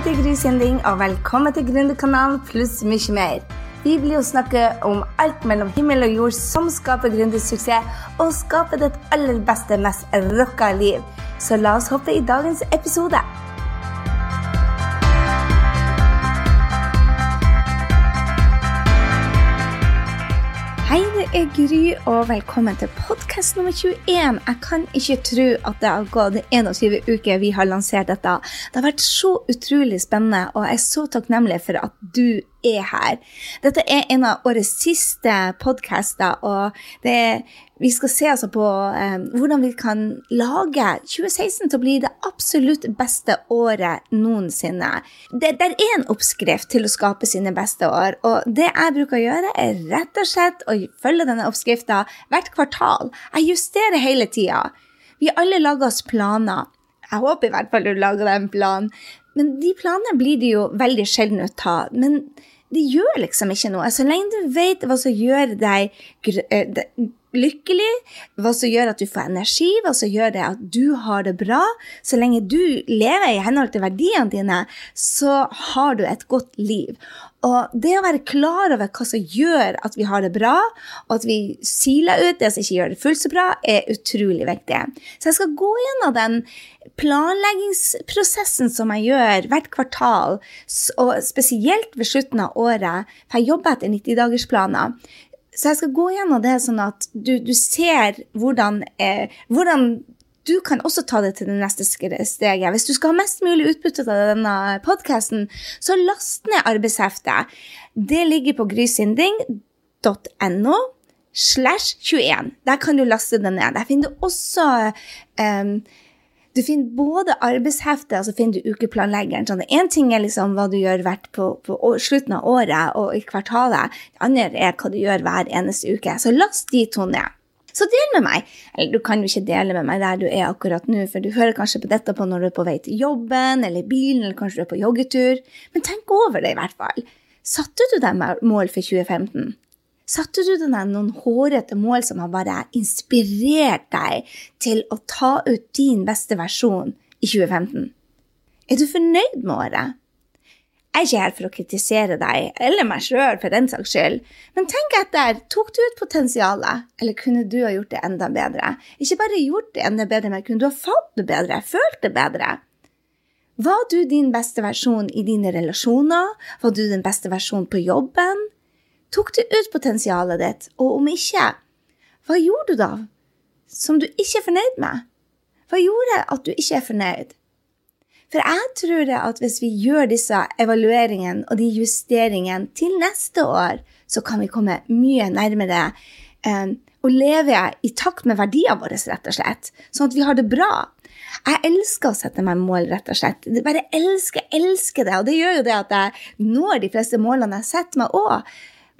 heter Gry Sinding, og velkommen til Gründerkanalen pluss mye mer. Vi blir jo snakke om alt mellom himmel og jord som skaper gründersuksess, og skaper ditt aller beste, mest rocka liv. Så la oss hoppe i dagens episode. Er Gry, og velkommen til podkast nummer 21. Jeg kan ikke tro at det har gått 21 uker vi har lansert dette. Det har vært så utrolig spennende, og jeg er så takknemlig for at du er her. Dette er en av årets siste podcaster, og er, vi skal se altså på eh, hvordan vi kan lage 2016 til å bli det absolutt beste året noensinne. Det det, er en oppskrift til å skape sine beste år, og det jeg bruker å gjøre, er rett og slett å følge denne oppskrifta hvert kvartal. Jeg justerer hele tida. Vi alle lager oss planer. Jeg håper i hvert fall du lager deg en plan. Men de planene blir de jo veldig sjelden å ta. Men det gjør liksom ikke noe. Så lenge du vet hva som gjør deg eh, lykkelig, hva som gjør at du får energi, hva som gjør det at du har det bra, så lenge du lever i henhold til verdiene dine, så har du et godt liv. Og det å være klar over hva som gjør at vi har det bra, og at vi siler ut det som ikke gjør det fullt så bra, er utrolig viktig. Så jeg skal gå gjennom den planleggingsprosessen som jeg gjør hvert kvartal, og spesielt ved slutten av året, for jeg jobber etter 90-dagersplaner. Så jeg skal gå gjennom det sånn at du, du ser hvordan, eh, hvordan du kan også ta det til det neste steget. Hvis du skal ha mest mulig utbytte av denne podkasten, så last ned arbeidsheftet. Det ligger på grysynding.no slash 21. Der kan du laste det ned. Der finner du også um, du finner både arbeidsheftet og så finner du ukeplanleggeren. Sånn, ting er liksom hva du gjør hvert på, på, slutten av året og i kvartalet. Det andre er hva du gjør hver eneste uke. Så last de to ned. Så del med meg. Eller du kan jo ikke dele med meg der du er akkurat nå, for du hører kanskje på dette på når du er på vei til jobben eller bilen, eller kanskje du er på joggetur. Men tenk over det, i hvert fall. Satte du deg mål for 2015? Satte du deg noen hårete mål som har bare inspirert deg til å ta ut din beste versjon i 2015? Er du fornøyd med året? Jeg er ikke her for å kritisere deg, eller meg sjøl for den saks skyld, men tenk etter, tok du ut potensialet, eller kunne du ha gjort det enda bedre? Ikke bare gjort det enda bedre, men kunne du ha fått det bedre, følt det bedre? Var du din beste versjon i dine relasjoner? Var du den beste versjonen på jobben? Tok du ut potensialet ditt, og om ikke, hva gjorde du da som du ikke er fornøyd med? Hva gjorde at du ikke er fornøyd? For jeg tror at hvis vi gjør disse evalueringene og de justeringene til neste år, så kan vi komme mye nærmere eh, å leve i takt med verdiene våre, rett og slett. Sånn at vi har det bra. Jeg elsker å sette meg mål, rett og slett. Jeg bare elsker, elsker det. Og det gjør jo det at jeg når de fleste målene jeg setter meg òg.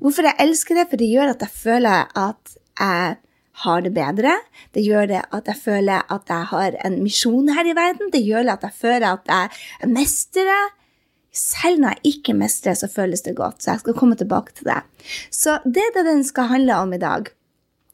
Hvorfor jeg elsker det? For det gjør at jeg føler at jeg har det bedre. Det gjør det at jeg føler at jeg har en misjon her i verden. Det gjør at jeg føler at jeg mestrer. Selv når jeg ikke mestrer, så føles det godt. Så jeg skal komme tilbake til det. Så det er det den skal handle om i dag.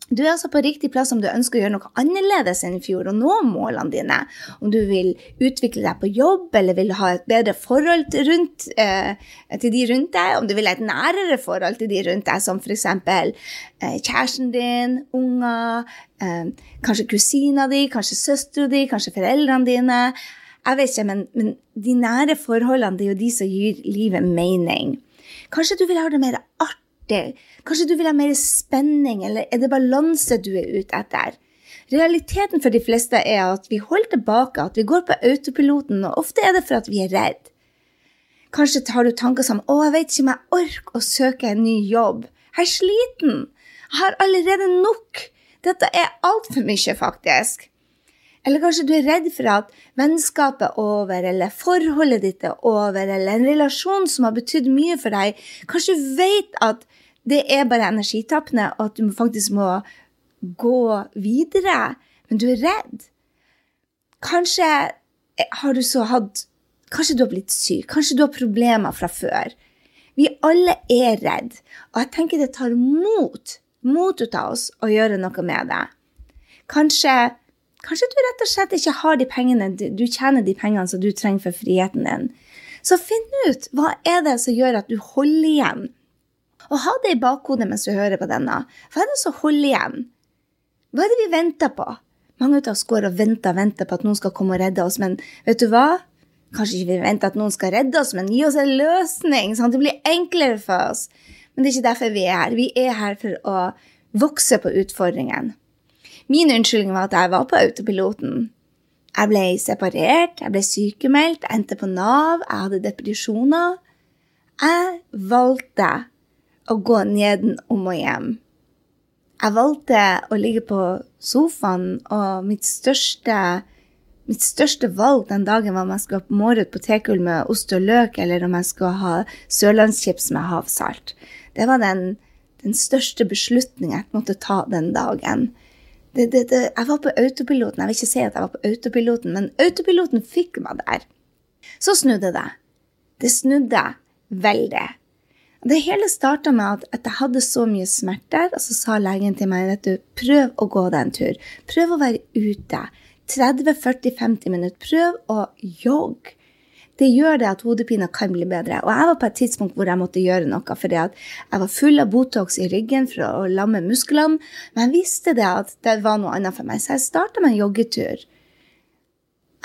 Du er altså på riktig plass om du ønsker å gjøre noe annerledes enn i fjor og nå målene dine. Om du vil utvikle deg på jobb eller vil ha et bedre forhold rundt, eh, til de rundt deg. Om du vil ha et nærere forhold til de rundt deg, som f.eks. Eh, kjæresten din, unger, eh, kanskje kusina di, kanskje søstera di, kanskje foreldrene dine. Jeg vet ikke, men, men de nære forholdene det er jo de som gir livet mening. Kanskje du vil ha det mer artig artig. Kanskje du vil ha mer spenning, eller er det balanse du er ute etter? Realiteten for de fleste er at vi holder tilbake, at vi går på autopiloten, og ofte er det for at vi er redd. Kanskje tar du tanker som 'Å, jeg vet ikke om jeg orker å søke en ny jobb'. Jeg er sliten. Jeg har allerede nok. Dette er altfor mye, faktisk. Eller kanskje du er redd for at vennskapet er over, eller forholdet ditt er over, eller en relasjon som har betydd mye for deg. Kanskje du vet at det er bare energitappende, og at du faktisk må gå videre, men du er redd. Kanskje har du så hatt Kanskje du har blitt syk, kanskje du har problemer fra før. Vi alle er redd, og jeg tenker det tar mot, mot ut av oss å gjøre noe med det. Kanskje, kanskje du rett og slett ikke har de pengene, du tjener de pengene som du trenger for friheten din. Så finn ut hva er det som gjør at du holder igjen. Og ha det i bakhodet mens du hører på denne. Hva er det som holder igjen? Hva er det vi venter på? Mange av oss går og venter og venter på at noen skal komme og redde oss, men vet du hva? Kanskje ikke vi venter at noen skal redde oss, men gi oss en løsning, sånn at det blir enklere for oss. Men det er ikke derfor vi er her. Vi er her for å vokse på utfordringen. Min unnskyldning var at jeg var på autopiloten. Jeg ble separert, jeg ble sykemeldt, jeg endte på Nav, jeg hadde depresjoner. Jeg valgte å gå nedenom og hjem. Jeg valgte å ligge på sofaen, og mitt største, mitt største valg den dagen var om jeg skulle ha på tekull med ost og løk, eller om jeg skulle ha sørlandschips med havsalt. Det var den, den største beslutningen jeg måtte ta den dagen det, det, det, jeg var på autopiloten. Jeg vil ikke si at jeg var på autopiloten, men autopiloten fikk meg der. Så snudde det. Det snudde veldig. Det hele starta med at, jeg hadde så mye smerter, og så sa legen til meg at du, prøv å gå deg en tur. Prøv å være ute. 30-40-50 minutter. Prøv å jogge det gjør det at hodepina kan bli bedre. Og jeg var på et tidspunkt hvor jeg måtte gjøre noe fordi jeg var full av Botox i ryggen for å lamme musklene. Men jeg visste det at det var noe annet for meg, så jeg starta med en joggetur.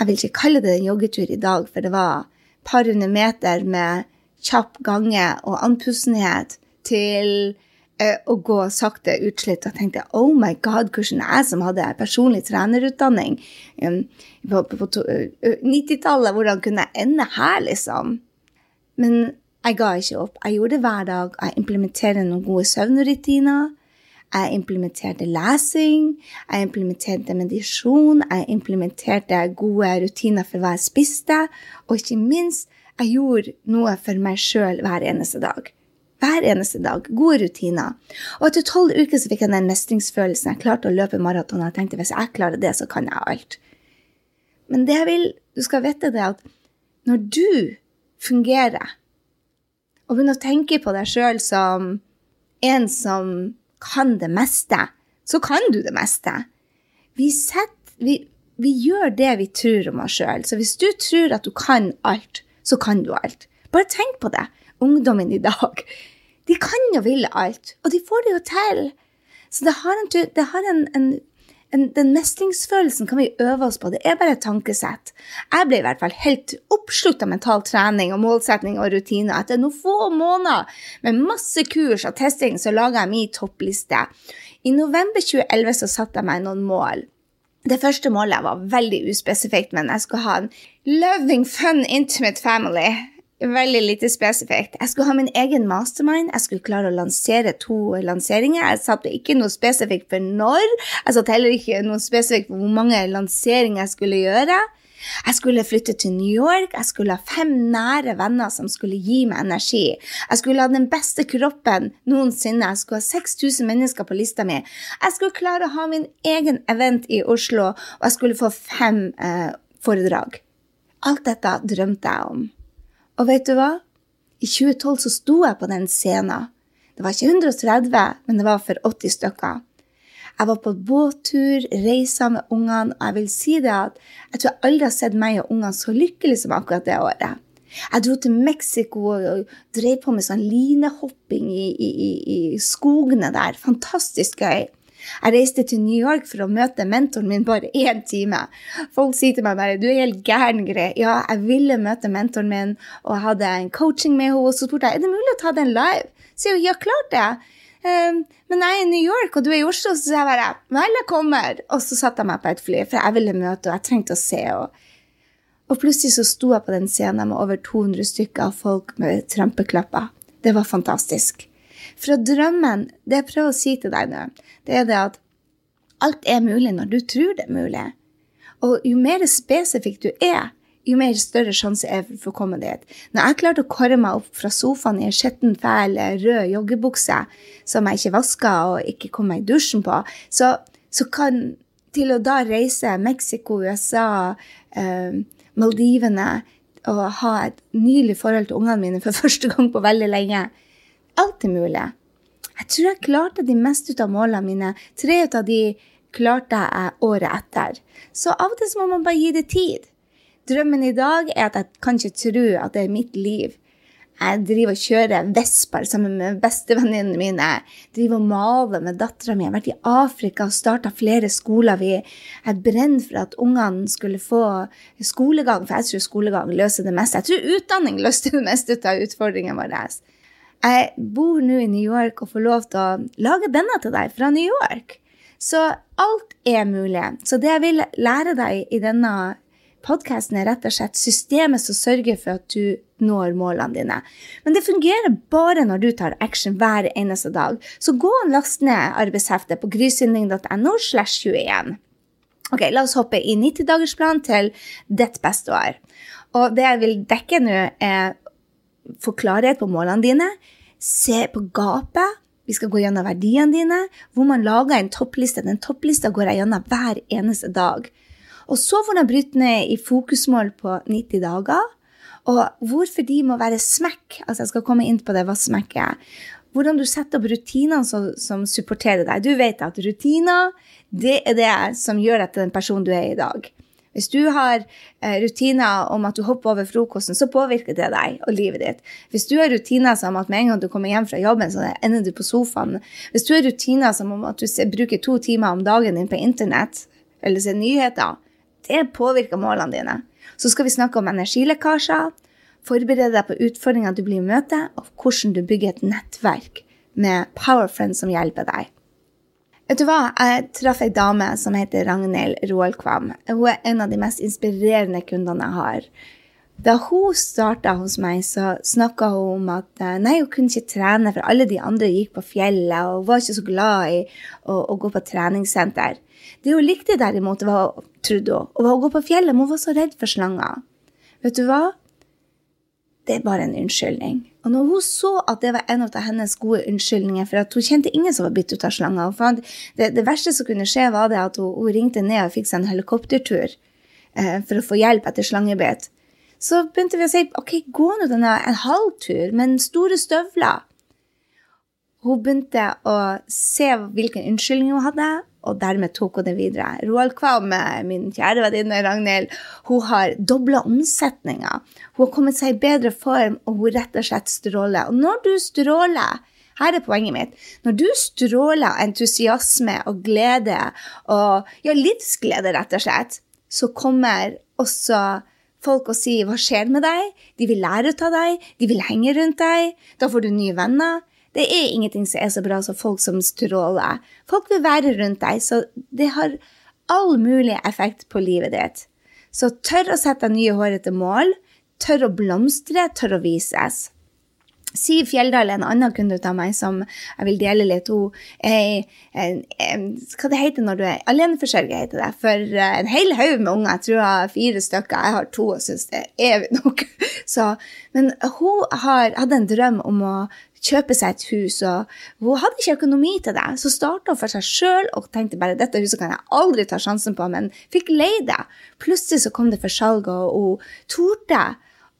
Jeg vil ikke kalle det en joggetur i dag, for det var et par hundre meter med kjapp gange og andpustenhet til Eh, å gå sakte utslitt og tenkte oh my god, hvordan jeg som hadde personlig trenerutdanning um, på, på, på 90-tallet, hvordan kunne jeg ende her, liksom? Men jeg ga ikke opp. Jeg gjorde det hver dag. Jeg implementerte noen gode søvnrutiner. Jeg implementerte lesing, jeg implementerte medisjon, jeg implementerte gode rutiner for hva jeg spiste, og ikke minst, jeg gjorde noe for meg sjøl hver eneste dag hver eneste dag. Gode rutiner. Og etter tolv uker så fikk jeg den mestringsfølelsen. Jeg klarte å løpe maraton. Jeg tenkte hvis jeg klarer det, så kan jeg alt. Men det jeg vil du skal vite, det at når du fungerer, og begynner å tenke på deg sjøl som en som kan det meste, så kan du det meste. Vi, setter, vi, vi gjør det vi tror om oss sjøl. Så hvis du tror at du kan alt, så kan du alt. Bare tenk på det. Ungdommen i dag. De kan jo ville alt, og de får det jo til. Så det har en, det har en, en, en den mestringsfølelsen kan vi øve oss på. Det er bare et tankesett. Jeg ble i hvert fall helt oppslukt av mental trening og målsetning og rutiner. Etter noen få måneder med masse kurs og testing så laga jeg min toppliste. I november 2011 så satte jeg meg noen mål. Det første målet var veldig uspesifikt, men jeg skulle ha en loving, fun, intimate family veldig lite spesifikt. Jeg skulle ha min egen mastermind. Jeg skulle klare å lansere to lanseringer. Jeg satte ikke noe spesifikt for når. Jeg satte heller ikke noe spesifikt for hvor mange lanseringer jeg skulle gjøre. Jeg skulle flytte til New York. Jeg skulle ha fem nære venner som skulle gi meg energi. Jeg skulle ha den beste kroppen noensinne. Jeg skulle ha 6000 mennesker på lista mi. Jeg skulle klare å ha min egen event i Oslo, og jeg skulle få fem eh, foredrag. Alt dette drømte jeg om. Og vet du hva? I 2012 så sto jeg på den scenen. Det var ikke 130, men det var for 80 stykker. Jeg var på båttur, reisa med ungene, og jeg vil si det at jeg tror jeg aldri har sett meg og ungene så lykkelige som akkurat det året. Jeg dro til Mexico og drev på med sånn linehopping i, i, i skogene der. Fantastisk gøy. Jeg reiste til New York for å møte mentoren min bare én time. Folk sier til meg bare 'du er helt gæren, Gre'. Ja, jeg ville møte mentoren min, og jeg hadde en coaching med henne. Og så spurte jeg er det mulig å ta den live. Så jeg ja, klart det. Um, men jeg er i New York, og du er i Oslo, så sa jeg bare vel, jeg kommer. Og så satte jeg meg på et fly, for jeg ville møte, og jeg trengte å se. Og, og plutselig så sto jeg på den scenen med over 200 stykker av folk med trampeklapper. Det var fantastisk. Fra drømmen, det jeg prøver å si til deg nå, det er det at alt er mulig når du tror det er mulig. Og jo mer spesifikk du er, jo mer større sjanse er for å komme dit. Når jeg klarte å kåre meg opp fra sofaen i en skitten, fæl, rød joggebukse som jeg ikke vaska og ikke kom meg i dusjen på, så, så kan til å da reise Mexico, USA, eh, Maldivene og ha et nylig forhold til ungene mine for første gang på veldig lenge Alt er mulig. Jeg tror jeg klarte de meste ut av målene mine. Tre ut av de klarte jeg året etter. Så av og til må man bare gi det tid. Drømmen i dag er at jeg kan ikke tro at det er mitt liv. Jeg driver og kjører Vesper sammen med bestevenninnene mine. Jeg driver og maler med dattera mi. Jeg har vært i Afrika og starta flere skoler. Vi er brenner for at ungene skulle få skolegang, for jeg tror skolegang løser det meste. Jeg tror utdanning løste det meste av utfordringene våre. Jeg bor nå i New York og får lov til å lage denne til deg fra New York. Så alt er mulig. Så det jeg vil lære deg i denne podkasten, er rett og slett systemet som sørger for at du når målene dine. Men det fungerer bare når du tar action hver eneste dag. Så gå og last ned arbeidsheftet på grysynding.no slash 21. Ok, La oss hoppe i 90-dagersplan til ditt beste år. Og det jeg vil dekke nå, er få klarhet på målene dine. Se på gapet. Vi skal gå gjennom verdiene dine. Hvor man lager en toppliste. Den topplista går jeg gjennom hver eneste dag. Og så får de bryte ned i fokusmål på 90 dager. Og hvorfor de må være smekk. Altså, jeg skal komme inn på det, hva smekk er. Hvordan du setter opp rutiner som, som, supporterer deg. Du vet at rutiner det er det som gjør deg til den personen du er i dag. Hvis du har eh, rutiner om at du hopper over frokosten, så påvirker det deg og livet ditt. Hvis du har rutiner som at med en gang du kommer hjem fra jobben, så ender du på sofaen. Hvis du har rutiner som om at du bruker to timer om dagen din på internett eller ser nyheter, det påvirker målene dine. Så skal vi snakke om energilekkasjer, forberede deg på utfordringer du blir i møte, og hvordan du bygger et nettverk med Powerfriends som hjelper deg. Vet du hva? Jeg traff ei dame som heter Ragnhild Roalkvam. Hun er en av de mest inspirerende kundene jeg har. Da hun starta hos meg, så snakka hun om at eh, nei, hun kunne ikke trene, for alle de andre gikk på fjellet og var ikke så glad i å, å gå på treningssenter. Det hun likte derimot, var, trodde hun, var å gå på fjellet, men hun var så redd for slanger. Vet du hva? Det er bare en unnskyldning. Og når hun så at det var en av hennes gode unnskyldninger, for at hun kjente ingen som var bitt ut av slanger det, det, verste som kunne skje, var at hun, hun ringte ned og fikk seg en helikoptertur eh, for å få hjelp etter slangebit. Så begynte vi å si ok, gå nå denne en halv tur, men store støvler. Hun begynte å se hvilken unnskyldning hun hadde, og dermed tok hun det videre. Roald Kvam, min kjære venninne Ragnhild, hun har dobla omsetninga. Hun har kommet seg i bedre form, og hun rett og slett stråler. Og når du stråler her er poenget mitt. Når du stråler entusiasme og glede, og ja, livsglede, rett og slett, så kommer også folk og si 'hva skjer med deg'? De vil lære av deg, de vil henge rundt deg. Da får du nye venner. Det er ingenting som er så bra som folk som stråler. Folk vil være rundt deg, så det har all mulig effekt på livet ditt. Så tør å sette nye hårete mål, tør å blomstre, tør å vises. Siv Fjelldal er en annen kunde av meg som jeg vil dele litt. Hun er, Hva det heter når du er aleneforsørger, heter det. For eh, en hel haug med unger. Jeg tror jeg har fire stykker. Jeg har to og syns det er nok. Så, men hun har, hadde en drøm om å kjøpe seg et hus, og hun hadde ikke økonomi til det. Så starta hun for seg sjøl og tenkte bare dette huset kan jeg aldri ta sjansen på, men fikk leie det. Plutselig så kom det for salg, og hun torde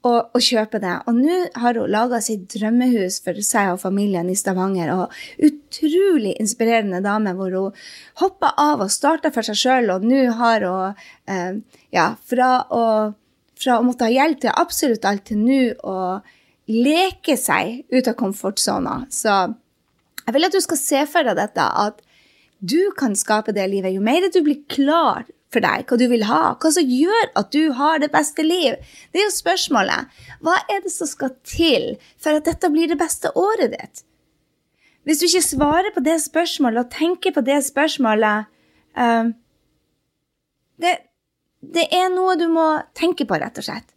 å, og kjøpe det. Og nå har hun laga sitt drømmehus for seg og familien i Stavanger. og Utrolig inspirerende dame hvor hun hoppa av og starta for seg sjøl, og nå har hun eh, ja, fra å, fra å måtte ha hjelp til absolutt alt til nå å leke seg ut av komfortsona. Så jeg vil at du skal se for deg dette, at du kan skape det livet. Jo mer du blir klar for deg, hva du vil ha, hva som gjør at du har det beste liv, det er jo spørsmålet. Hva er det som skal til for at dette blir det beste året ditt? Hvis du ikke svarer på det spørsmålet og tenker på det spørsmålet um, det, det er noe du må tenke på, rett og slett.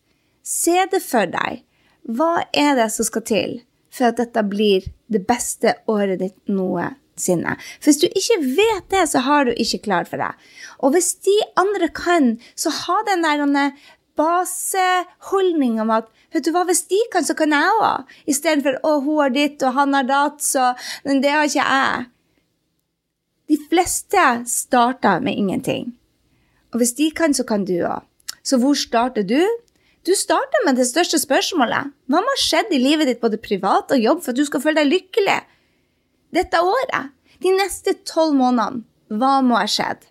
Se det for deg. Hva er det som skal til for at dette blir det beste året ditt noensinne? For hvis du ikke vet det, så har du ikke klart for det. Og hvis de andre kan, så ha den der baseholdning om at vet du hva, hvis de kan, så kan jeg òg. Istedenfor å, hun har ditt, og han har datt, så Men det har ikke jeg. De fleste starter med ingenting. Og hvis de kan, så kan du òg. Så hvor starter du? Du starter med det største spørsmålet. Hva må ha skjedd i livet ditt, både privat og jobb, for at du skal føle deg lykkelig dette året? De neste tolv månedene, hva må ha skjedd?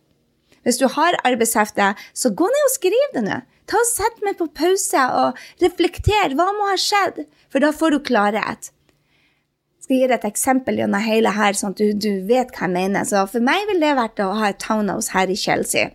Hvis du har arbeidshefte, så gå ned og skriv det nå. Ta og Sett meg på pause og reflekter. Hva må ha skjedd? For da får du klarhet. Jeg skal gi deg et eksempel gjennom hele her, sånn at du, du, vet hva jeg mener. Så for meg vil det vært å ha et townhouse her i Chelsea.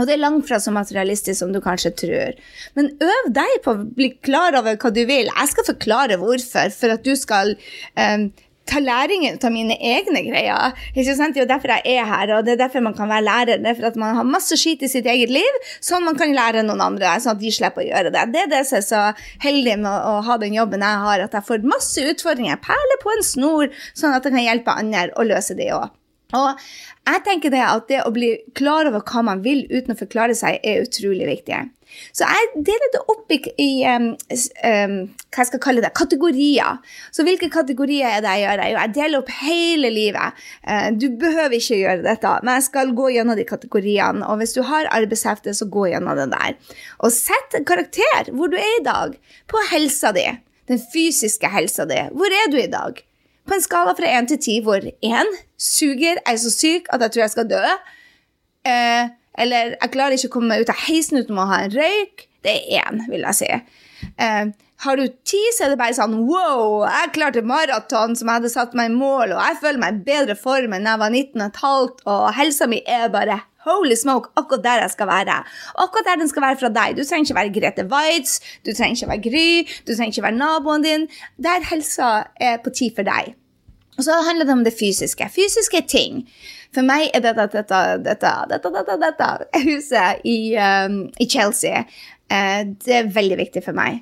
Og det er langt fra så materialistisk som du kanskje tror. Men øv deg på å bli klar over hva du vil. Jeg skal forklare hvorfor, for at du skal um, ta læringen av mine egne greier. Ikke sant? Det er derfor jeg er her, og det er derfor man kan være lærer. Det er for at man har masse skit i sitt eget liv, sånn man kan lære noen andre, sånn at de slipper å gjøre det. Det er det som er så heldig med å ha den jobben jeg har, at jeg får masse utfordringer. Perler på en snor, sånn at jeg kan hjelpe andre å løse det òg. Og jeg tenker det at det å bli klar over hva man vil uten å forklare seg, er utrolig viktig. Så jeg deler det opp i, i um, um, hva jeg skal kalle det, kategorier. Så hvilke kategorier er det jeg gjør? Jo, jeg deler opp hele livet. Uh, du behøver ikke gjøre dette, men jeg skal gå gjennom de kategoriene. Og hvis du har arbeidshefte, så gå gjennom den der. Og sett karakter hvor du er i dag, på helsa di. Den fysiske helsa di. Hvor er du i dag? På en skala fra én til ti, hvor én suger, er så syk at jeg tror jeg skal dø. Eh, eller jeg klarer ikke å komme meg ut av heisen uten å ha en røyk. Det er én, vil jeg si. Eh, har du ti, så er det bare sånn wow, jeg klarte maraton som jeg hadde satt meg i mål, og jeg føler meg i bedre form enn jeg var 19,5, og helsa mi er bare holy smoke, akkurat der jeg skal være. Akkurat der den skal være fra deg. Du trenger ikke være Grete Waitz, du trenger ikke være Gry, du trenger ikke være naboen din. Der helsa er på tid for deg. Og så handler det om det fysiske. Fysiske ting. For meg er dette, dette, dette, dette, dette, dette huset i, um, i Chelsea uh, Det er veldig viktig for meg.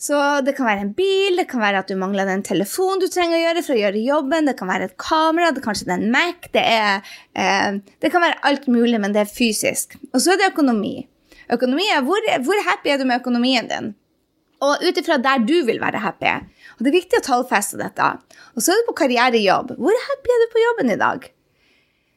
Så det kan være en bil, det kan være at du mangler den telefonen du trenger å gjøre for å gjøre jobben, det kan være et kamera, det kanskje det er en Mac, det, er, eh, det kan være alt mulig, men det er fysisk. Og så er det økonomi. Økonomi er hvor, hvor happy er du med økonomien din? Og ut ifra der du vil være happy. Og Det er viktig å tallfeste dette. Og så er du på karrierejobb. Hvor happy er du på jobben i dag?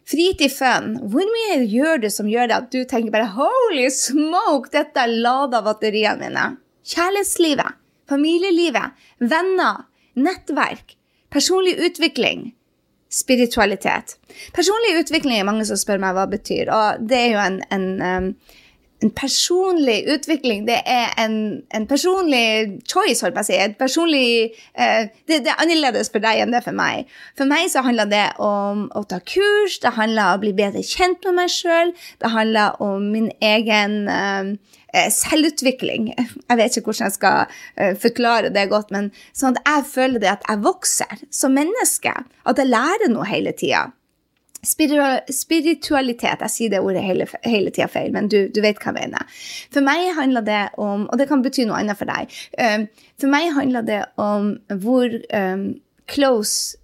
Fritid fun. Hvor mye gjør du som gjør det at du tenker bare holy smoke, dette er lada batteriene mine? Kjærlighetslivet, familielivet, venner, nettverk, personlig utvikling, spiritualitet. Personlig utvikling er mange som spør meg hva det betyr, og det er jo en, en um, en personlig utvikling. Det er en, en personlig choice, holdt jeg på å si. Et personlig, eh, det, det, er annerledes for deg enn det er for meg. For meg så handler det om å ta kurs, det handler om å bli bedre kjent med meg sjøl, det handler om min egen eh, selvutvikling. Jeg vet ikke hvordan jeg skal eh, forklare det godt, men sånn at jeg føler det at jeg vokser som menneske. At jeg lærer noe hele tida spiritualitet Jeg sier det ordet hele, hele tida feil, men du, du, vet hva jeg mener. For meg handler det om Og det kan bety noe annet for deg. Um, for meg handler det om hvor um, close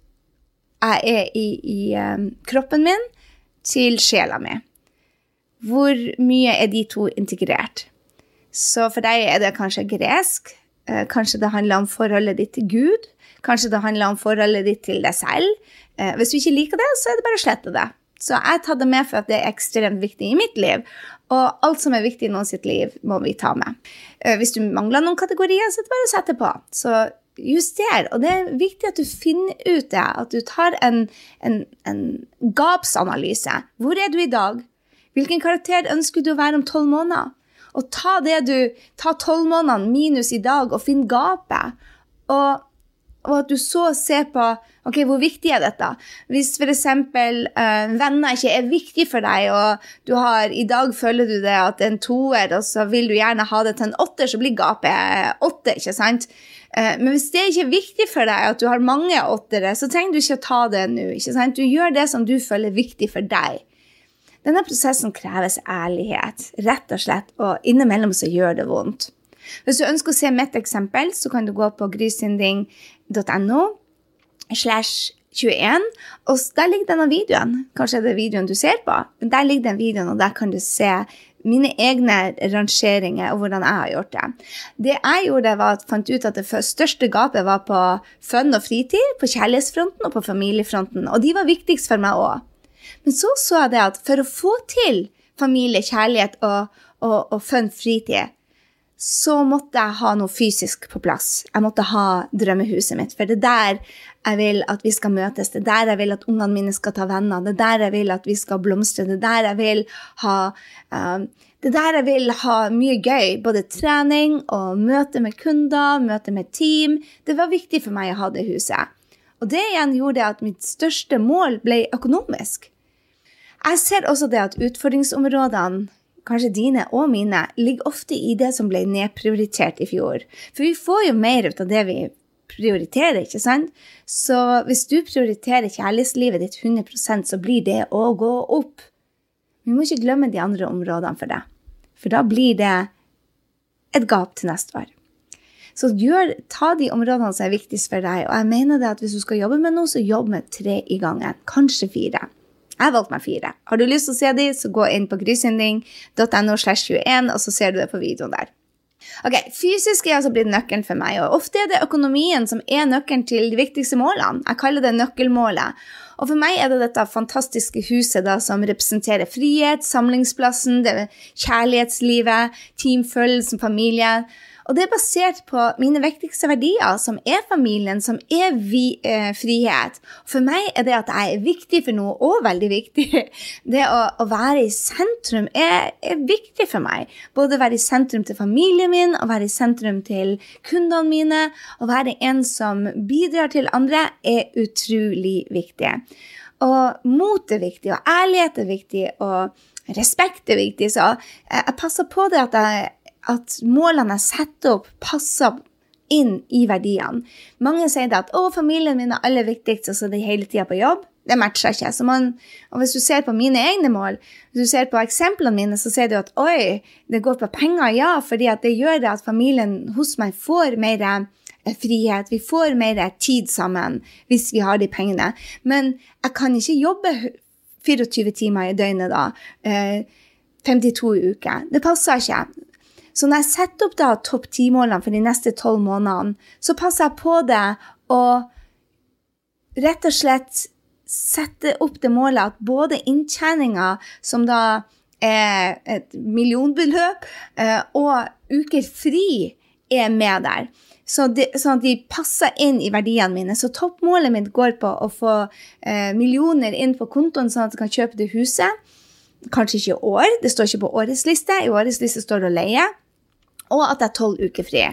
jeg er i, i um, kroppen min til sjela mi. Hvor mye er de to integrert? Så for deg er det kanskje gresk. Uh, kanskje det handler om forholdet ditt til Gud. Kanskje det handler om forholdet ditt til deg selv. Eh, hvis du ikke liker det, så er det bare å slette det. Så jeg tar det med for at det er ekstremt viktig i mitt liv. Og alt som er viktig i noen sitt liv, må vi ta med. Eh, hvis du mangler noen kategorier, så er det bare å sette på. Så juster. Og det er viktig at du finner ut det. At du tar en, en, en gapsanalyse. Hvor er du i dag? Hvilken karakter ønsker du å være om tolv måneder? Og ta det du, ta tolv månedene minus i dag, og finn gapet. Og og at du så ser på ok, hvor viktig er dette. Hvis f.eks. Uh, venner ikke er viktig for deg, og du har, i dag føler du det at en toer, og så vil du gjerne ha det til en åtter, så blir gapet åtte. ikke sant? Uh, men hvis det ikke er viktig for deg at du har mange åttere, så trenger du ikke å ta det nå. ikke sant? Du gjør det som du føler er viktig for deg. Denne prosessen kreves ærlighet, rett og slett, og innimellom så gjør det vondt. Hvis du ønsker å se mitt eksempel, så kan du gå på grysynding.no slash 21, og der ligger denne videoen. Kanskje det er videoen du ser på, men der ligger den videoen, og der kan du se mine egne rangeringer og hvordan jeg har gjort det. Det jeg gjorde, var at fant ut at det største gapet var på fun og fritid, på kjærlighetsfronten og på familiefronten, og de var viktigst for meg òg. Men så så jeg det at for å få til familie, kjærlighet og, og, og fun fritid, så måtte jeg ha noe fysisk på plass. Jeg måtte ha drømmehuset mitt. For det er der jeg vil at vi skal møtes, det er der jeg vil at ungene mine skal ta venner, det er der jeg vil at vi skal blomstre, det er der jeg vil ha um, det er der jeg vil ha mye gøy, både trening og møte med kunder, møte med team. Det var viktig for meg å ha det huset. Og det igjen gjorde at mitt største mål ble økonomisk. Jeg ser også det at utfordringsområdene kanskje dine og mine, ligger ofte i det som ble nedprioritert i fjor. For vi får jo mer ut av det vi prioriterer, ikke sant? Så hvis du prioriterer kjærlighetslivet ditt 100 så blir det å gå opp. Vi må ikke glemme de andre områdene for det. For da blir det et gap til neste år. Så gjør, ta de områdene som er viktigst for deg. Og jeg mener det at hvis du skal jobbe med noe, så jobb med tre i gangen. Kanskje fire. Jeg valgte meg fire. Har du lyst til å se de, så gå inn på grysynding.no, slash 21, og så ser du det på videoen der. Ok, Fysisk er altså blitt nøkkelen for meg, og ofte er det økonomien som er nøkkelen til de viktigste målene. Jeg kaller det nøkkelmålet. Og for meg er det dette fantastiske huset da, som representerer frihet, samlingsplassen, kjærlighetslivet, teamfølelsen, familie. Og det er basert på mine viktigste verdier, som er familien, som er vi, eh, frihet. For meg er det at jeg er viktig for noe, og veldig viktig. Det å, å være i sentrum er, er, viktig for meg. Både være i sentrum til familien min, og være i sentrum til kundene mine. Å være en som bidrar til andre, er utrolig viktig. Og mot er viktig, og ærlighet er viktig, og respekt er viktig. Så jeg passer på det at jeg at målene jeg setter opp, passer inn i verdiene. Mange sier at 'å, familien min er aller viktigst', og så er de hele tida på jobb. Det matcher ikke. Man, og hvis du ser på mine egne mål, hvis du ser på eksemplene mine, så ser du at oi, det går på penger, ja, fordi det gjør at familien hos meg får mer eh, frihet. Vi får mer tid sammen hvis vi har de pengene. Men jeg kan ikke jobbe 24 timer i døgnet da. 52 eh, uker. Det passer ikke. Så når jeg setter opp da topp ti-målene for de neste tolv månedene, så passer jeg på det å rett og slett sette opp det målet at både inntjeninga, som da er et millionbeløp, eh, og uker fri er med der. Så de, sånn at de passer inn i verdiene mine. Så toppmålet mitt går på å få eh, millioner inn på kontoen, sånn at jeg kan kjøpe det huset. Kanskje ikke i år, det står ikke på årets liste. I årets liste står det å leie og at det er tolv uker fri.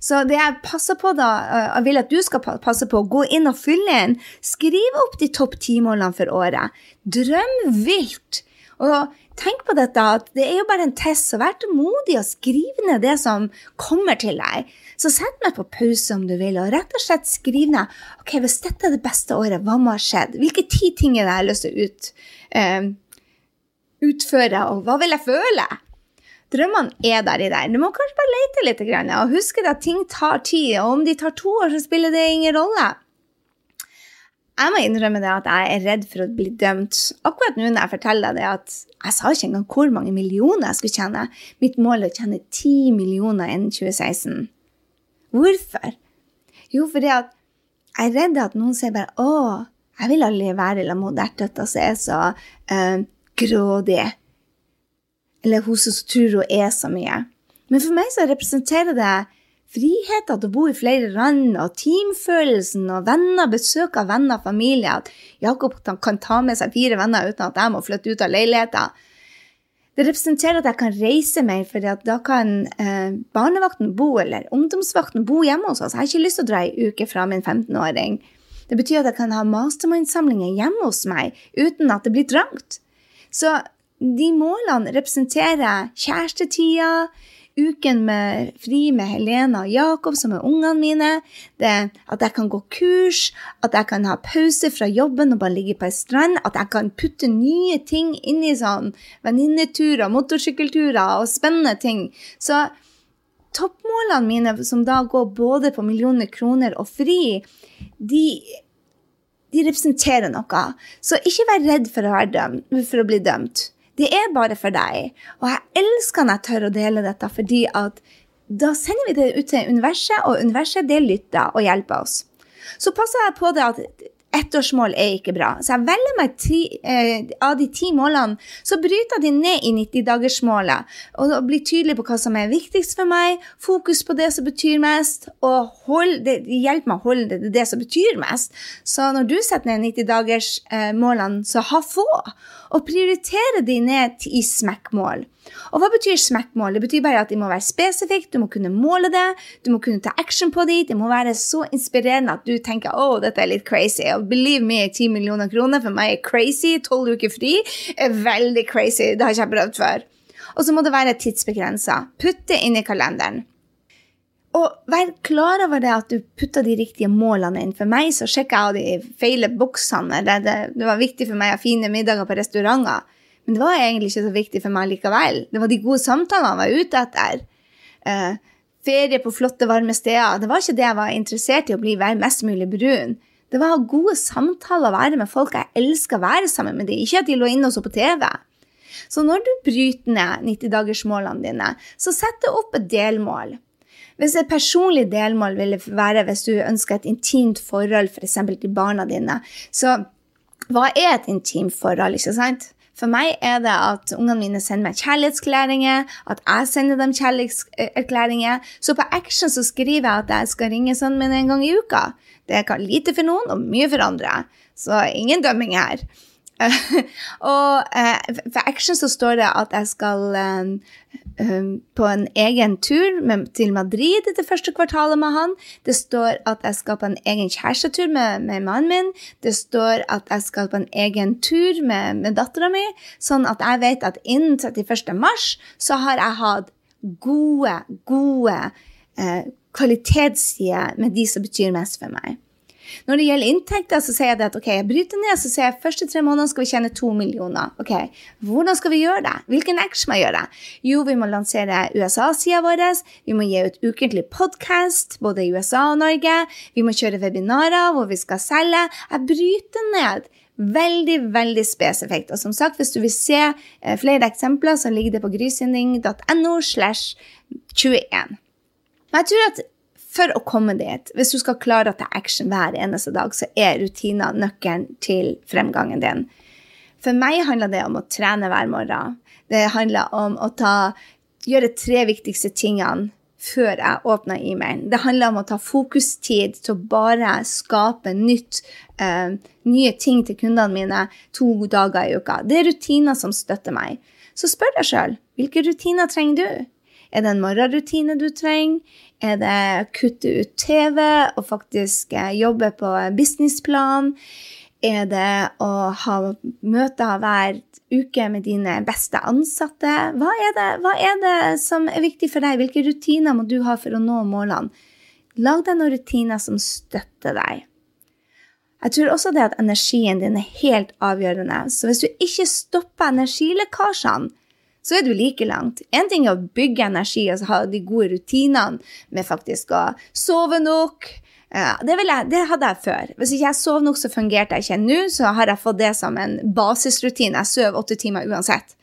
Så det jeg passer på da, eh, jeg vil at du skal passe på, gå inn og fylle inn. Skriv opp de topp ti-målene for året. Drøm vilt. Og tenk på dette, at det er jo bare en test, så vær tålmodig og skriv ned det som kommer til deg. Så sett meg på pause om du vil, og rett og slett skriv ned ok, hvis dette er det beste året, hva må ha skjedd? Hvilke ti ting er det jeg har lyst til å ut, uh, utføre, og hva vil jeg føle? Drømmene er der i deg. Du må kanskje bare lete litt. Og huske at ting tar tid. Og om de tar to år, så spiller det ingen rolle. Jeg må innrømme det at jeg er redd for å bli dømt. Akkurat nå når jeg forteller deg det, at jeg sa ikke engang hvor mange millioner jeg skulle tjene. Mitt mål er å tjene 10 millioner innen 2016. Hvorfor? Jo, fordi at jeg er redd at noen sier bare 'Å, jeg vil aldri være sammen med Dertøtta som er så uh, grådig' eller hun som tror hun er så mye. Men for meg så representerer det friheten til å bo i flere land, og teamfølelsen og venner, besøk av venner og familie. At Jakob kan ta med seg fire venner uten at jeg må flytte ut av leiligheten. Det representerer at jeg kan reise mer, for da kan eh, barnevakten bo, eller ungdomsvakten bo hjemme hos oss. Jeg har ikke lyst til å dra ei uke fra min 15-åring. Det betyr at jeg kan ha mastermind-samlinger hjemme hos meg uten at det blir trangt. Så de målene representerer kjærestetida, uken med fri med Helena og Jakob, som er ungene mine, det, at jeg kan gå kurs, at jeg kan ha pause fra jobben og bare ligge på ei strand, at jeg kan putte nye ting inn i sånn venninneturer, motorsykkelturer og spennende ting. Så toppmålene mine, som da går både på millioner kroner og fri, de de representerer noe. Så ikke vær redd for å, dømt, for å bli dømt. Det er bare for deg. Og jeg elsker når jeg tør å dele dette, fordi at da sender vi det ut til universet, og universet det lytter og hjelper oss. Så passer jeg på det at ettårsmål er ikke bra. Så jeg velger meg ti, eh, av de ti målene, så bryter jeg de ned i 90-dagersmålet. Og blir tydelig på hva som er viktigst for meg, fokus på det som betyr mest, og hjelper meg å holde det, det som betyr mest. Så når du setter ned 90-dagersmålene, så ha få, og prioritere de ned i smekkmål. Og hva betyr smekkmål? Det betyr bare at de må være spesifikke, du må kunne måle det, du må kunne ta action på de, det må være så inspirerende at du tenker å, oh, dette er litt crazy. Og believe me, 10 millioner kroner for meg er crazy. Tolv uker fri er veldig crazy. Det har ikke jeg prøvd før. Og så må det være tidsbegrensa. Putt det inn i kalenderen. Og vær klar over det at du putter de riktige målene inn. For meg så sjekker jeg av de feile boksene. Det, det, det var viktig for meg å ha fine middager på restauranter. Men det var egentlig ikke så viktig for meg likevel. Det var de gode samtalene jeg var ute etter. Eh, ferie på flotte, varme steder. Det var ikke det jeg var interessert i å bli mest mulig brun. Det var å gode samtaler, være med folk jeg elsker å være sammen med dem. Ikke at de lå inne og så på TV. Så når du bryter ned 90-dagersmålene dine, så sett opp et delmål. Hvis et personlig delmål ville være hvis du ønsker et intimt forhold f.eks. til barna dine, så hva er et intimt forhold, ikke sant? For meg er det at ungene mine sender meg kjærlighetserklæringer, at jeg sender dem kjærlighetserklæringer. Så på Action så skriver jeg at jeg skal ringe sønnen min en gang i uka. Det kan lite for noen og mye for andre. Så ingen dømming her. og uh, for Action så står det at jeg skal um, um, på en egen tur til Madrid det første kvartalet med han. Det står at jeg skal på en egen kjærestetur med, med mannen min. Det står at jeg skal på en egen tur med, med dattera mi, sånn at jeg vet at innen 31. mars så har jeg hatt gode, gode eh, kvalitetssider med de som betyr mest for meg. Når det gjelder inntekter, så sier jeg at ok, jeg bryter ned så sier jeg første tre måneder skal vi tjene to millioner. Ok, Hvordan skal vi gjøre det? Hvilken action må jeg gjøre? Jo, vi må lansere USA-sida vår. Vi må gi ut ukentlig podkast, både i USA og Norge. Vi må kjøre webinarer hvor vi skal selge. Jeg bryter ned. Veldig, veldig spesifikt. Og som sagt, hvis du vil se eh, flere eksempler, så ligger det på grysynding.no slash 21. Men jeg tror at for å komme dit, hvis du skal klare å ta action hver eneste dag, så er rutiner nøkkelen til fremgangen din. For meg handler det om å trene hver morgen. Det handler om å ta, gjøre tre viktigste tingene før jeg åpner e-mailen. Det handler om å ta fokustid til å bare skape nytt, uh, nye ting til kundene mine to dager i uka. Det er rutiner som støtter meg. Så spør deg sjøl hvilke rutiner trenger du? Er det en morgenrutine du trenger? Er det kutte ut TV og faktisk eh, jobbe på businessplan? Er det å ha møter hver uke med dine beste ansatte? Hva er, det, hva er det som er viktig for deg? Hvilke rutiner må du ha for å nå målene? Lag deg noen rutiner som støtter deg. Jeg tror også det at energien din er helt avgjørende. Så hvis du ikke stopper energilekkasjene, så er du like langt. En ting er å bygge energi altså ha de gode rutinene med faktisk å sove nok. Det, jeg, det, hadde jeg før. Hvis ikke jeg sov nok, så fungerte jeg ikke. Nå så har jeg fått det som en basisrutine. Jeg sover åtte timer uansett.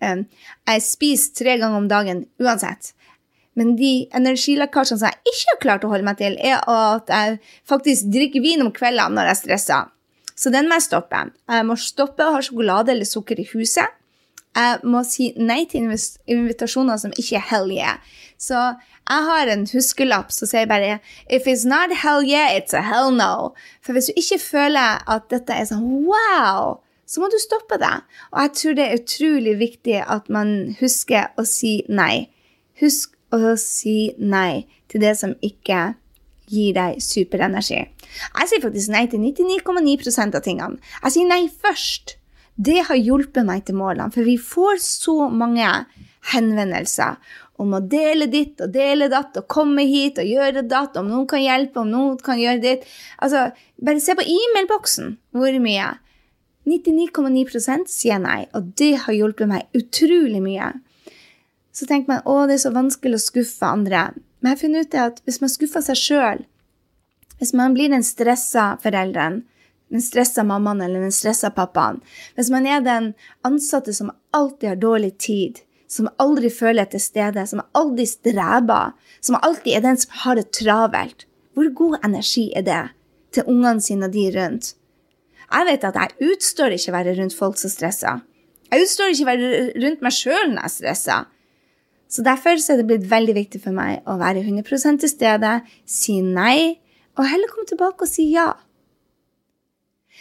Um, jeg spiser tre ganger om dagen uansett. Men de energilekkasjene som jeg ikke har klart å holde meg til, er at jeg faktisk drikker vin om kveldene når jeg stresser. Så den må jeg stoppe. Jeg må stoppe å ha sjokolade eller sukker i huset. Jeg må si nei til invitasjoner som ikke er hell yeah. Så jeg har en huskelapp som sier bare If it's not hell yeah, it's a hell no. For hvis du ikke føler at dette er sånn wow, så må du stoppe det. Og jeg tror det er utrolig viktig at man husker å si nei. Husk å si nei til det som ikke gir deg superenergi. Jeg sier faktisk nei til 99,9 av tingene. Jeg sier nei først. Det har hjulpet meg til målene, for vi får så mange henvendelser om å dele ditt og dele datt og komme hit og gjøre datt, om noen kan hjelpe, om noen kan gjøre ditt. Altså, bare se på e-mailboksen hvor mye. 99,9 sier nei, og det har hjulpet meg utrolig mye. Så tenker man å, det er så vanskelig å skuffe andre. Men jeg har funnet ut at hvis man skuffer seg sjøl, hvis man blir den stressa forelderen, den stressa mammaen eller den stressa pappaen. Hvis man er den ansatte som alltid har dårlig tid, som aldri føler til stede, som aldri streber, som alltid er den som har det travelt, hvor god energi er det til ungene sine og de rundt? Jeg vet at jeg utstår ikke å være rundt folk som stresser. Jeg utstår ikke å være rundt meg sjøl når jeg stresser. Så derfor så er det blitt veldig viktig for meg å være 100 til stede, si nei, og heller komme tilbake og si ja.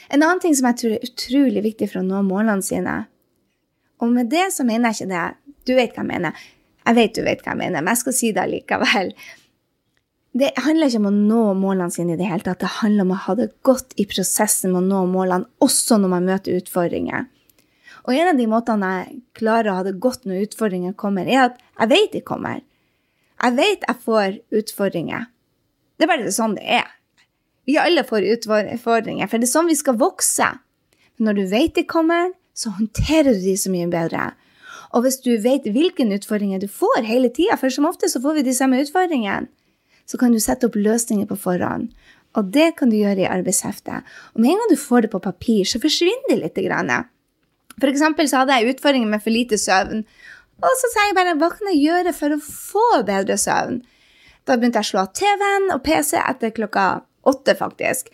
En annen ting som jeg tror er utrolig viktig for å nå målene sine, og med det så mener jeg ikke det Du vet hva jeg mener. Jeg vet du vet hva jeg mener, men jeg skal si det likevel. Det handler ikke om å nå målene sine i det hele tatt. Det handler om å ha det godt i prosessen med å nå målene, også når man møter utfordringer. Og en av de måtene jeg klarer å ha det godt når utfordringer kommer, er at jeg vet de kommer. Jeg vet jeg får utfordringer. Det er bare sånn det er. Vi alle får utfordringer, for det er sånn vi skal vokse. Men når du vet de kommer, så håndterer du de så mye bedre. Og hvis du vet hvilke utfordringer du får hele tida, for som ofte så får vi de samme utfordringene, så kan du sette opp løsninger på forhånd. Og det kan du gjøre i arbeidsheftet. Og med en gang du får det på papir, så forsvinner det litt. For eksempel så hadde jeg utfordringer med for lite søvn. Og så sa jeg bare hva kan jeg gjøre for å få bedre søvn? Da begynte jeg å slå av TV-en og PC etter klokka åtte, faktisk.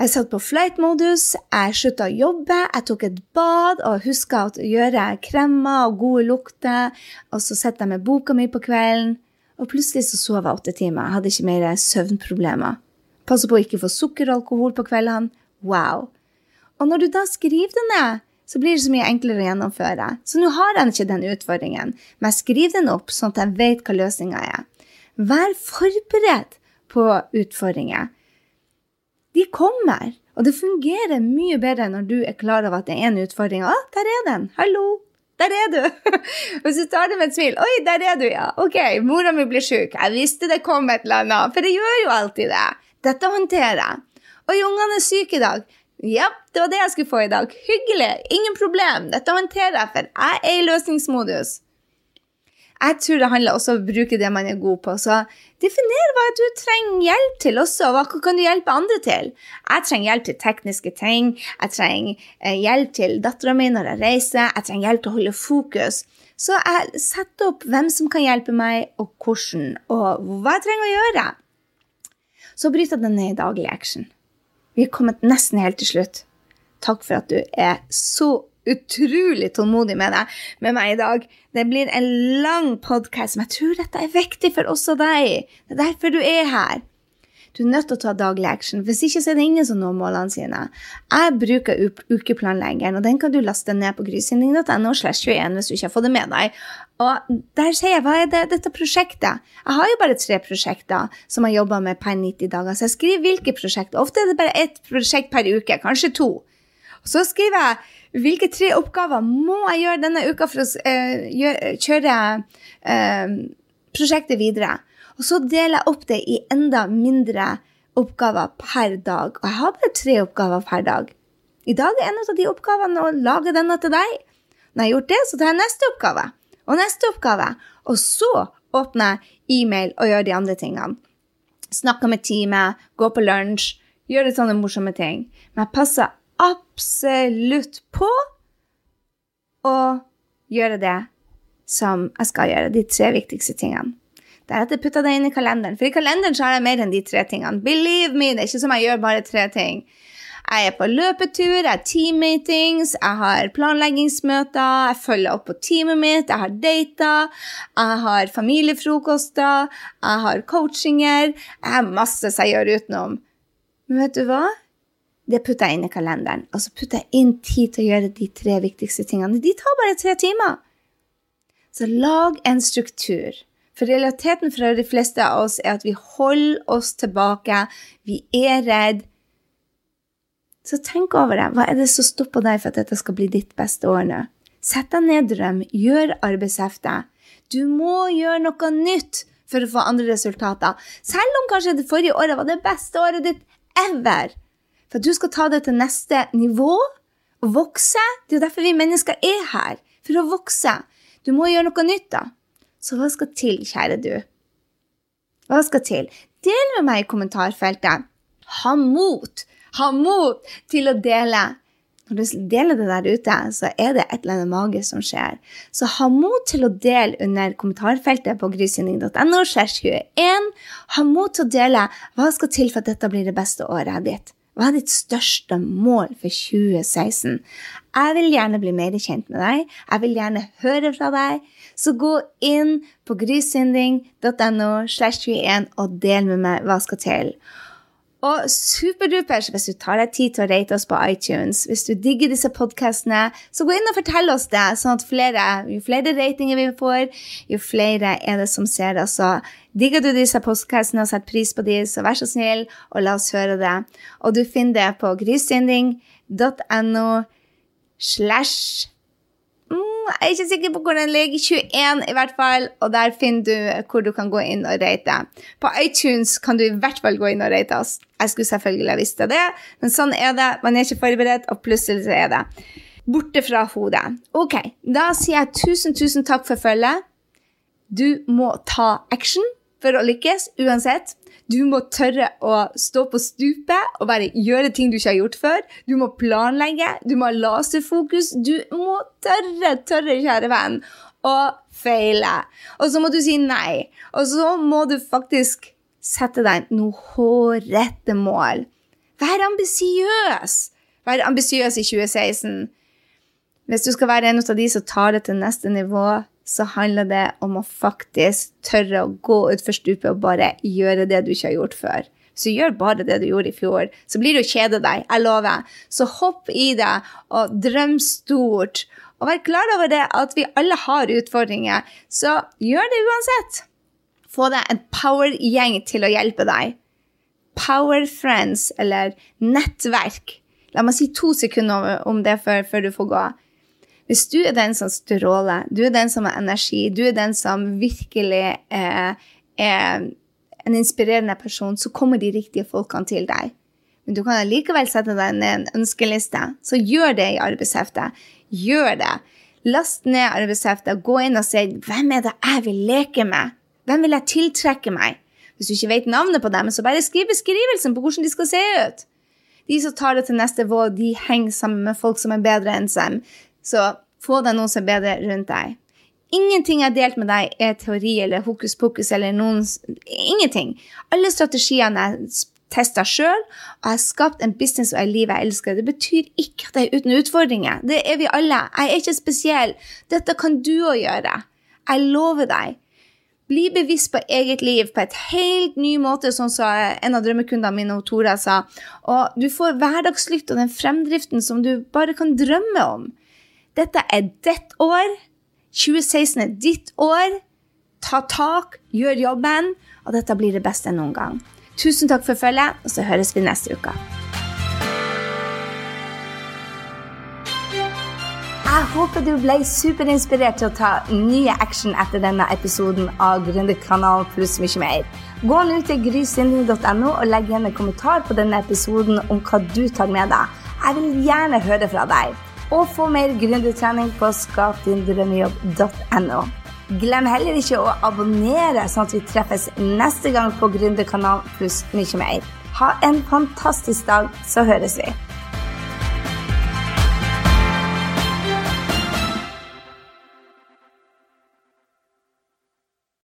Jeg satt på flight-modus, jeg slutta å jobbe, jeg tok et bad og huska å gjøre kremmer og gode lukter. Og så sitter jeg med boka mi på kvelden, og plutselig så sov jeg åtte timer. Jeg hadde ikke mer søvnproblemer. Passer på å ikke få sukker og alkohol på kveldene. Wow. Og når du da skriver det ned, så blir det så mye enklere å gjennomføre. Så nå har jeg ikke den utfordringen, men jeg skriver den opp sånn at jeg vet hva løsninga er. Vær forberedt på utfordringer. De kommer, og det fungerer mye bedre når du er klar over at det er en utfordring. Å, der er den! Hallo! Der er du! Hvis du tar det med et smil. Oi, der er du, ja. Ok, mora mi blir sjuk. Jeg visste det kom et eller annet. For det gjør jo alltid det. Dette håndterer jeg. Oi, ungene er syke i dag. Ja, det var det jeg skulle få i dag. Hyggelig. Ingen problem. Dette håndterer jeg, for jeg er i løsningsmodus. Jeg tror det handler også om å bruke det man er god på. Så definer hva du trenger hjelp til også. Hva kan du hjelpe andre til? Jeg trenger hjelp til tekniske ting. Jeg trenger eh, hjelp til dattera mi når jeg reiser. Jeg trenger hjelp til å holde fokus. Så jeg setter opp hvem som kan hjelpe meg, og hvordan, og hva jeg trenger å gjøre. Så bryter det ned i daglig action. Vi er kommet nesten helt til slutt. Takk for at du er så utrolig tålmodig med, deg, med meg i dag. Det blir en lang podkast, men jeg tror dette er viktig for oss og deg. Det er derfor du er her. Du er nødt til å ta daglig action. Hvis ikke så er det ingen som når målene sine. Jeg bruker ukeplanleggeren, og den kan du laste ned på grysynding.no slash 21 hvis du ikke har fått det med deg. Og der sier jeg hva er det, dette prosjektet? Jeg har jo bare tre prosjekter som jeg jobber med per 90 dager, så jeg skriver hvilke prosjekter. Ofte er det bare ett prosjekt per uke, kanskje to. Og så skriver jeg hvilke tre oppgaver må jeg gjøre denne uka for å uh, gjøre, kjøre uh, prosjektet videre. Og så deler jeg opp det i enda mindre oppgaver per dag. Og jeg har bare tre oppgaver per dag. I dag er en av de oppgavene å lage denne til deg. Når jeg har gjort det, så tar jeg neste oppgave og neste oppgave. Og så åpner jeg e-mail og gjør de andre tingene. Snakker med teamet, går på lunsj, gjør litt sånne morsomme ting. Men jeg passer absolutt på å gjøre det som jeg skal gjøre, de tre viktigste tingene. Deretter putta jeg det inn i kalenderen. For i kalenderen så har jeg mer enn de tre tingene. Believe me, det er ikke som jeg gjør bare tre ting. Jeg er på løpetur, jeg har teammeetings, jeg har planleggingsmøter, jeg følger opp på teamet mitt, jeg har dater, jeg har familiefrokoster, jeg har coachinger Jeg har masse som jeg gjør utenom. Men vet du hva? Det putter jeg inn i kalenderen. Og så putter jeg inn tid til å gjøre de tre viktigste tingene. De tar bare tre timer. Så lag en struktur. For realiteten for de fleste av oss er at vi holder oss tilbake. Vi er redd. Så tenk over det. Hva er det som stopper deg for at dette skal bli ditt beste år nå? Sett deg ned, drøm. Gjør arbeidshefte. Du må gjøre noe nytt for å få andre resultater. Selv om kanskje det forrige året var det beste året ditt ever. For at du skal ta det til neste nivå og vokse. Det er jo derfor vi mennesker er her. For å vokse. Du må gjøre noe nytt, da. Så hva skal til, kjære du? Hva skal til? Del med meg i kommentarfeltet. Ha mot! Ha mot til å dele. Når du deler det der ute, så er det et eller annet magisk som skjer. Så ha mot til å dele under kommentarfeltet på grysynding.no. Ha mot til å dele hva skal til for at dette blir det beste året ditt. Hva er ditt største mål for 2016? Jeg vil gjerne bli mer kjent med deg. Jeg vil gjerne høre fra deg. Så gå inn på grysynding.no slash 21 og del med meg hva skal til. Og superdupers hvis du tar deg tid til å rate oss på iTunes. Hvis du digger disse podkastene, så gå inn og fortell oss det, sånn at flere, jo flere ratinger vi får, jo flere er det som ser oss. Så digger du disse podkastene og setter pris på dem, så vær så snill og la oss høre det. Og du finner det på grysynding.no slash Mm, jeg er ikke sikker på hvor den ligger. 21 i hvert fall. Og der finner du hvor du kan gå inn og rate. På iTunes kan du i hvert fall gå inn og rate oss. Jeg skulle selvfølgelig ha visst det, men sånn er det. Man er ikke forberedt, og plutselig så er det. Borte fra hodet. Ok, da sier jeg tusen, tusen takk for følget. Du må ta action for å lykkes uansett. Du må tørre å stå på stupet og bare gjøre ting du ikke har gjort før. Du må planlegge, du må ha laserfokus. Du må tørre, tørre, kjære venn, å feile. Og så må du si nei. Og så må du faktisk sette deg noe hårete mål. Vær ambisiøs! Vær ambisiøs i 2016. Hvis du skal være en av de som tar det til neste nivå, så handler det om å faktisk tørre å gå utfor stupet og bare gjøre det du ikke har gjort før. Så gjør bare det du gjorde i fjor. Så blir du kjede deg. Jeg lover. Så hopp i det og drøm stort. Og vær klar over det at vi alle har utfordringer. Så gjør det uansett. Få deg en power-gjeng til å hjelpe deg. Power friends, eller nettverk. La meg si to sekunder om det før, før du får gå. Hvis du er den som stråler, du er den som har energi, du er den som virkelig er, er en inspirerende person, så kommer de riktige folkene til deg. Men du kan allikevel sette deg ned en ønskeliste. Så gjør det i arbeidsheftet. Gjør det. Last ned arbeidsheftet, gå inn og si hvem er det jeg vil leke med? Hvem vil jeg tiltrekke meg? Hvis du ikke vet navnet på dem, så bare skriv beskrivelsen på hvordan de skal se ut. De som tar det til neste vår, de henger sammen med folk som er bedre enn seg. Så få deg noen som er bedre rundt deg. Ingenting jeg har delt med deg, er teori eller hokus pokus eller noen Ingenting. Alle strategiene jeg testa sjøl, og jeg har skapt en business og et liv jeg elsker. Det betyr ikke at jeg er uten utfordringer. Det er vi alle. Jeg er ikke spesiell. Dette kan du òg gjøre. Jeg lover deg. Bli bevisst på eget liv på et helt ny måte, sånn som en av drømmekundene mine, Tora, sa. Og du får hverdagslykt og den fremdriften som du bare kan drømme om. Dette er ditt år. 2016 er ditt år. Ta tak, gjør jobben, og dette blir det beste noen gang. Tusen takk for følget, og så høres vi neste uke. Jeg håper du ble superinspirert til å ta nye action etter denne episoden av Gründerkanalen pluss mye mer. Gå nå til grysynding.no og legg igjen en kommentar på denne episoden om hva du tar med deg. Jeg vil gjerne høre fra deg og få mer gründertrening på skapdindrømmejobb.no. Glem heller ikke å abonnere, sånn at vi treffes neste gang på Gründerkanalen pluss mye mer. Ha en fantastisk dag, så høres vi.